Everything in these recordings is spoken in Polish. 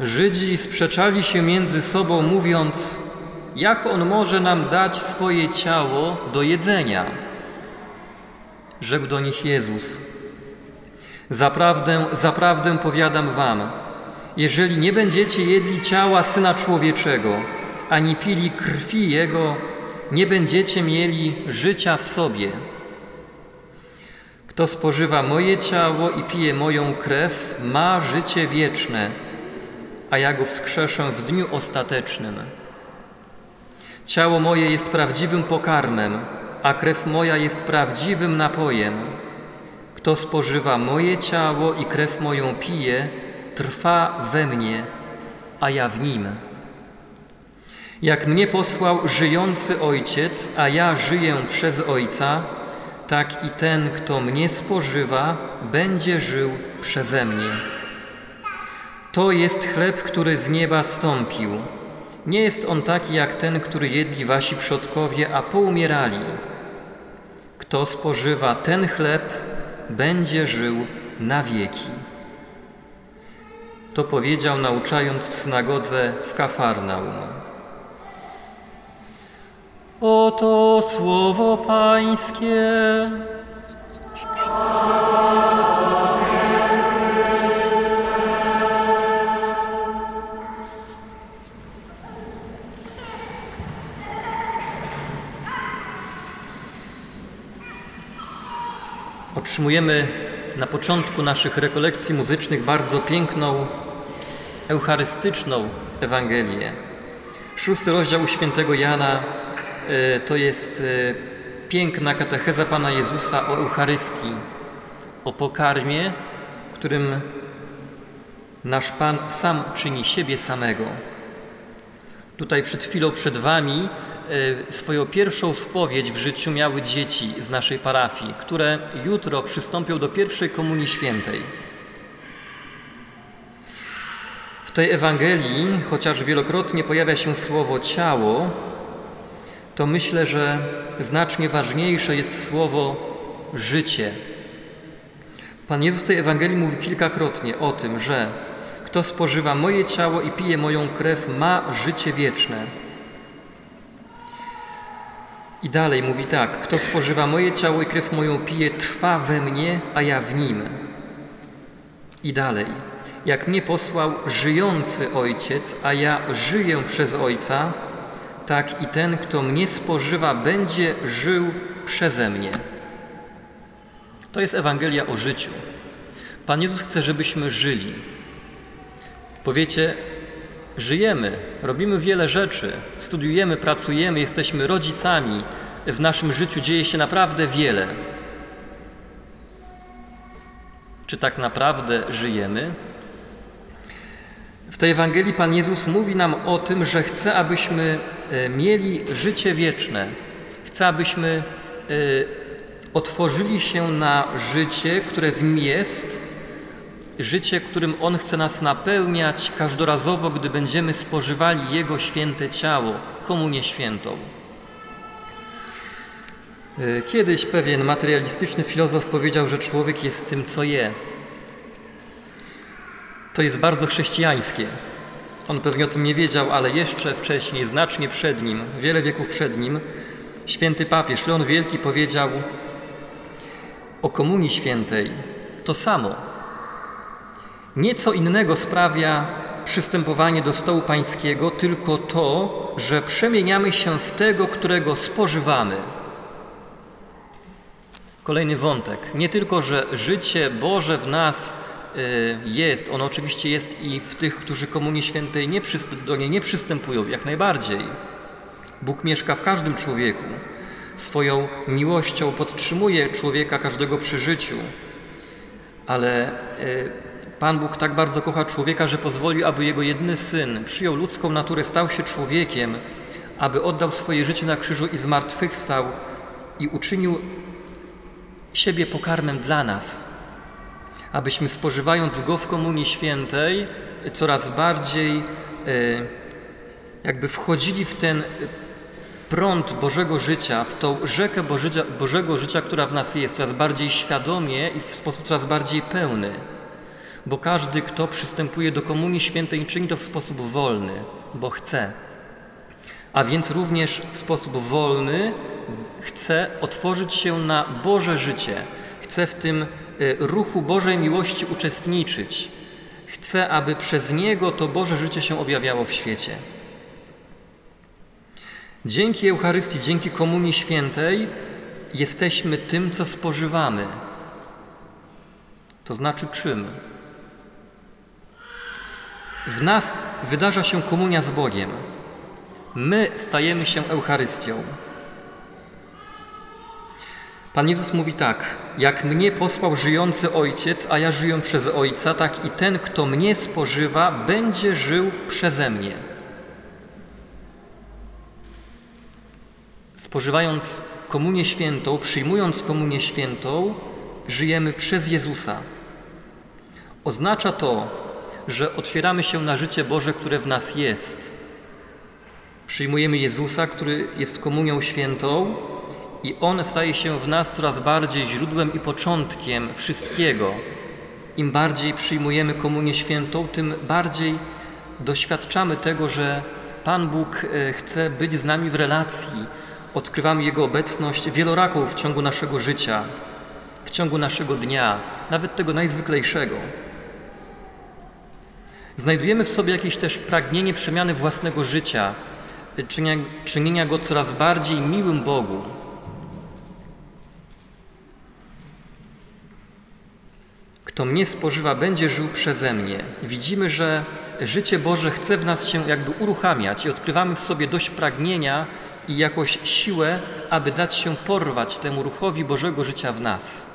Żydzi sprzeczali się między sobą, mówiąc, jak on może nam dać swoje ciało do jedzenia? Rzekł do nich Jezus: Zaprawdę, zaprawdę powiadam wam, jeżeli nie będziecie jedli ciała Syna Człowieczego, ani pili krwi Jego, nie będziecie mieli życia w sobie. Kto spożywa moje ciało i pije moją krew, ma życie wieczne, a ja go wskrzeszę w dniu ostatecznym. Ciało moje jest prawdziwym pokarmem, a krew moja jest prawdziwym napojem. Kto spożywa moje ciało i krew moją pije, trwa we mnie, a ja w nim. Jak mnie posłał żyjący Ojciec, a ja żyję przez Ojca, tak i ten, kto mnie spożywa, będzie żył przeze mnie. To jest chleb, który z nieba stąpił. Nie jest on taki jak ten, który jedli wasi przodkowie, a poumierali. Kto spożywa ten chleb, będzie żył na wieki. To powiedział, nauczając w synagodze w Kafarnaum. Oto słowo Pańskie. Otrzymujemy na początku naszych rekolekcji muzycznych bardzo piękną, eucharystyczną Ewangelię. Szósty rozdział świętego Jana e, to jest e, piękna katecheza Pana Jezusa o Eucharystii, o pokarmie, którym nasz Pan sam czyni siebie samego. Tutaj przed chwilą przed Wami swoją pierwszą spowiedź w życiu miały dzieci z naszej parafii, które jutro przystąpią do pierwszej komunii świętej. W tej Ewangelii, chociaż wielokrotnie pojawia się słowo ciało, to myślę, że znacznie ważniejsze jest słowo życie. Pan Jezus w tej Ewangelii mówi kilkakrotnie o tym, że kto spożywa moje ciało i pije moją krew, ma życie wieczne. I dalej mówi tak: Kto spożywa moje ciało i krew moją pije, trwa we mnie, a ja w nim. I dalej: Jak mnie posłał żyjący Ojciec, a ja żyję przez Ojca, tak i ten, kto mnie spożywa, będzie żył przeze mnie. To jest Ewangelia o życiu. Pan Jezus chce, żebyśmy żyli. Powiecie, Żyjemy, robimy wiele rzeczy, studiujemy, pracujemy, jesteśmy rodzicami. W naszym życiu dzieje się naprawdę wiele. Czy tak naprawdę żyjemy? W tej Ewangelii Pan Jezus mówi nam o tym, że chce, abyśmy e, mieli życie wieczne. Chce, abyśmy e, otworzyli się na życie, które w nim jest życie, którym On chce nas napełniać każdorazowo, gdy będziemy spożywali Jego święte ciało, komunię świętą. E, kiedyś pewien materialistyczny filozof powiedział, że człowiek jest tym, co je. To jest bardzo chrześcijańskie. On pewnie o tym nie wiedział, ale jeszcze wcześniej, znacznie przed nim, wiele wieków przed nim, święty papież Leon Wielki powiedział o Komunii Świętej to samo. Nieco innego sprawia przystępowanie do stołu pańskiego, tylko to, że przemieniamy się w tego, którego spożywamy. Kolejny wątek. Nie tylko, że życie Boże w nas y, jest, ono oczywiście jest i w tych, którzy Komunii Świętej nie do niej nie przystępują, jak najbardziej. Bóg mieszka w każdym człowieku. Swoją miłością podtrzymuje człowieka każdego przy życiu. Ale y, Pan Bóg tak bardzo kocha człowieka, że pozwolił, aby jego jedyny syn przyjął ludzką naturę, stał się człowiekiem, aby oddał swoje życie na krzyżu i zmartwychwstał i uczynił siebie pokarmem dla nas, abyśmy spożywając Go w Komunii Świętej coraz bardziej e, jakby wchodzili w ten prąd Bożego życia, w tą rzekę Bożego życia, która w nas jest, coraz bardziej świadomie i w sposób coraz bardziej pełny. Bo każdy, kto przystępuje do Komunii Świętej, czyni to w sposób wolny, bo chce. A więc również w sposób wolny chce otworzyć się na Boże życie, chce w tym y, ruchu Bożej miłości uczestniczyć, chce, aby przez Niego to Boże życie się objawiało w świecie. Dzięki Eucharystii, dzięki Komunii Świętej jesteśmy tym, co spożywamy. To znaczy czym? W nas wydarza się komunia z Bogiem. My stajemy się Eucharystią. Pan Jezus mówi tak: Jak mnie posłał żyjący Ojciec, a ja żyję przez Ojca, tak i ten, kto mnie spożywa, będzie żył przeze mnie. Spożywając Komunię Świętą, przyjmując Komunię Świętą, żyjemy przez Jezusa. Oznacza to, że otwieramy się na życie Boże, które w nas jest. Przyjmujemy Jezusa, który jest Komunią Świętą, i On staje się w nas coraz bardziej źródłem i początkiem wszystkiego. Im bardziej przyjmujemy Komunię Świętą, tym bardziej doświadczamy tego, że Pan Bóg e, chce być z nami w relacji. Odkrywamy Jego obecność wieloraką w ciągu naszego życia, w ciągu naszego dnia, nawet tego najzwyklejszego. Znajdujemy w sobie jakieś też pragnienie przemiany własnego życia, czynienia, go coraz bardziej miłym Bogu. Kto mnie spożywa, będzie żył przeze mnie. Widzimy, że życie Boże chce w nas się jakby uruchamiać i odkrywamy w sobie dość pragnienia i jakąś siłę, aby dać się porwać temu ruchowi Bożego życia w nas.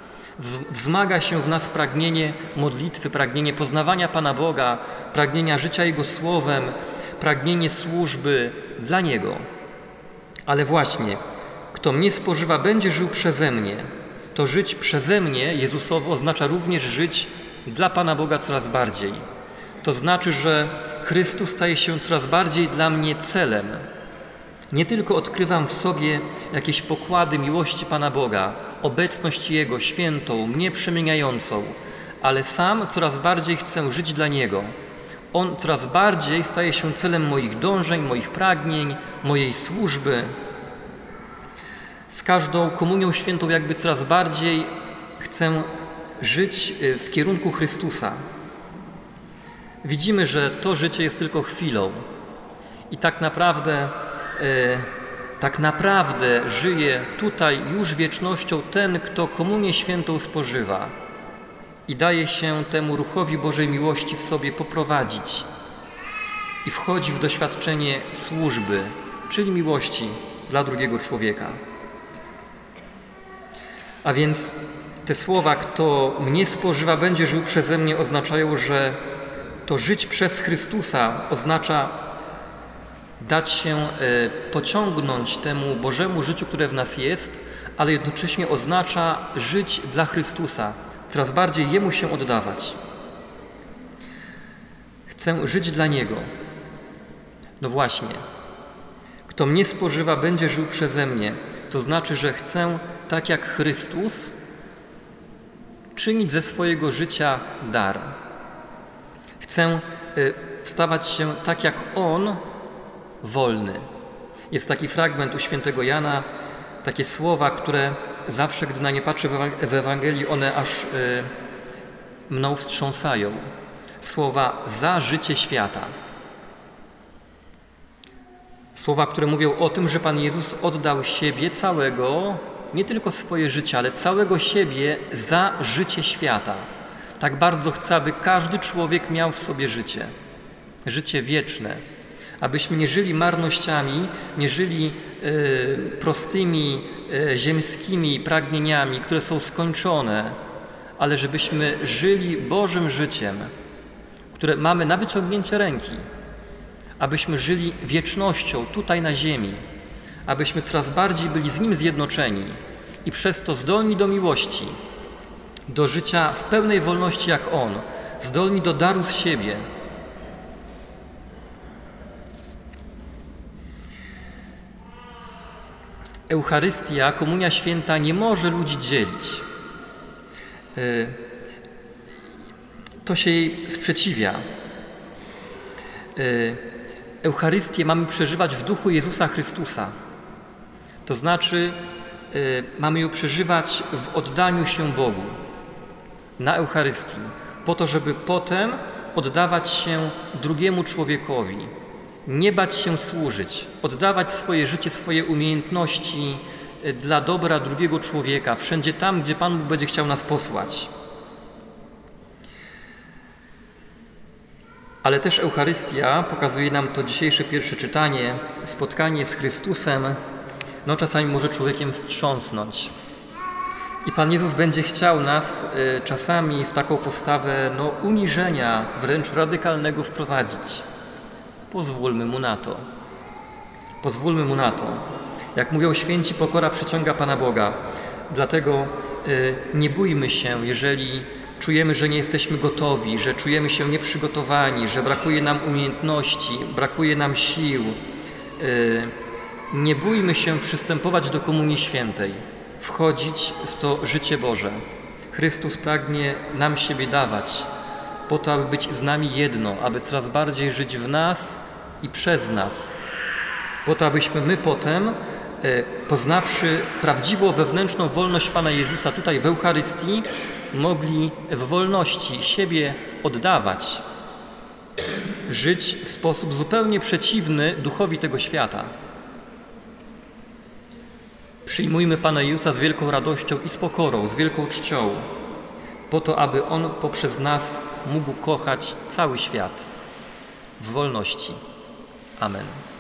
Wzmaga się w nas pragnienie modlitwy, pragnienie poznawania Pana Boga, pragnienia życia Jego Słowem, pragnienie służby dla Niego. Ale właśnie, kto mnie spożywa, będzie żył przeze mnie to żyć przeze mnie Jezusowo oznacza również żyć dla Pana Boga coraz bardziej. To znaczy, że Chrystus staje się coraz bardziej dla mnie celem. Nie tylko odkrywam w sobie jakieś pokłady miłości Pana Boga, obecność Jego świętą, mnie przemieniającą, ale sam coraz bardziej chcę żyć dla Niego. On coraz bardziej staje się celem moich dążeń, moich pragnień, mojej służby, z każdą komunią świętą jakby coraz bardziej chcę żyć y, w kierunku Chrystusa. Widzimy, że to życie jest tylko chwilą i tak naprawdę, tak naprawdę żyje tutaj już wiecznością ten, kto komunię świętą spożywa i daje się temu ruchowi Bożej miłości w sobie poprowadzić i wchodzi w doświadczenie służby, czyli miłości dla drugiego człowieka. A więc te słowa, kto mnie spożywa, będzie żył przeze mnie, oznaczają, że to żyć przez Chrystusa oznacza dać się e, pociągnąć temu Bożemu życiu, które w nas jest, ale jednocześnie oznacza żyć dla Chrystusa, coraz bardziej Jemu się oddawać. Chcę żyć dla Niego. No właśnie, kto mnie spożywa, będzie żył przeze mnie. To znaczy, że chcę tak jak Chrystus, czynić ze swojego życia dar. Chcę y, stawać się tak jak On, wolny. Jest taki fragment u świętego Jana, takie słowa, które zawsze, gdy na nie patrzę w Ewangelii, one aż y, mną wstrząsają. Słowa za życie świata. Słowa, które mówią o tym, że Pan Jezus oddał siebie całego nie tylko swoje życie, ale całego siebie za życie świata. Tak bardzo chce, aby każdy człowiek miał w sobie życie, życie wieczne, abyśmy nie żyli marnościami, nie żyli y, prostymi y, ziemskimi pragnieniami, które są skończone, ale żebyśmy żyli Bożym życiem, które mamy na wyciągnięcie ręki, abyśmy żyli wiecznością tutaj na ziemi abyśmy coraz bardziej byli z Nim zjednoczeni i przez to zdolni do miłości, do życia w pełnej wolności jak On, zdolni do daru z siebie. Eucharystia, Komunia Święta nie może ludzi dzielić. Y, to się jej sprzeciwia. Y, Eucharystię mamy przeżywać w duchu Jezusa Chrystusa. To znaczy, y, mamy ją przeżywać w oddaniu się Bogu na Eucharystii, po to, żeby potem oddawać się drugiemu człowiekowi, nie bać się służyć, oddawać swoje życie, swoje umiejętności y, dla dobra drugiego człowieka, wszędzie tam, gdzie Pan Bóg będzie chciał nas posłać. Ale też Eucharystia pokazuje nam to dzisiejsze pierwsze czytanie, spotkanie z Chrystusem, no czasami może człowiekiem wstrząsnąć. I Pan Jezus będzie chciał nas y, czasami w taką postawę no, uniżenia, wręcz radykalnego wprowadzić. Pozwólmy Mu na to. Pozwólmy Mu na to. Jak mówią święci, pokora przyciąga Pana Boga. Dlatego y, nie bójmy się, jeżeli czujemy, że nie jesteśmy gotowi, że czujemy się nieprzygotowani, że brakuje nam umiejętności, brakuje nam sił. Y, nie bójmy się przystępować do Komunii Świętej, wchodzić w to życie Boże. Chrystus pragnie nam siebie dawać, po to, aby być z nami jedno, aby coraz bardziej żyć w nas i przez nas, po to, abyśmy my potem, e, poznawszy prawdziwą wewnętrzną wolność Pana Jezusa tutaj w Eucharystii, mogli w wolności siebie oddawać, żyć w sposób zupełnie przeciwny duchowi tego świata. Przyjmujmy Pana Jezusa z wielką radością i z pokorą, z wielką czcią, po to, aby On poprzez nas mógł kochać cały świat w wolności. Amen.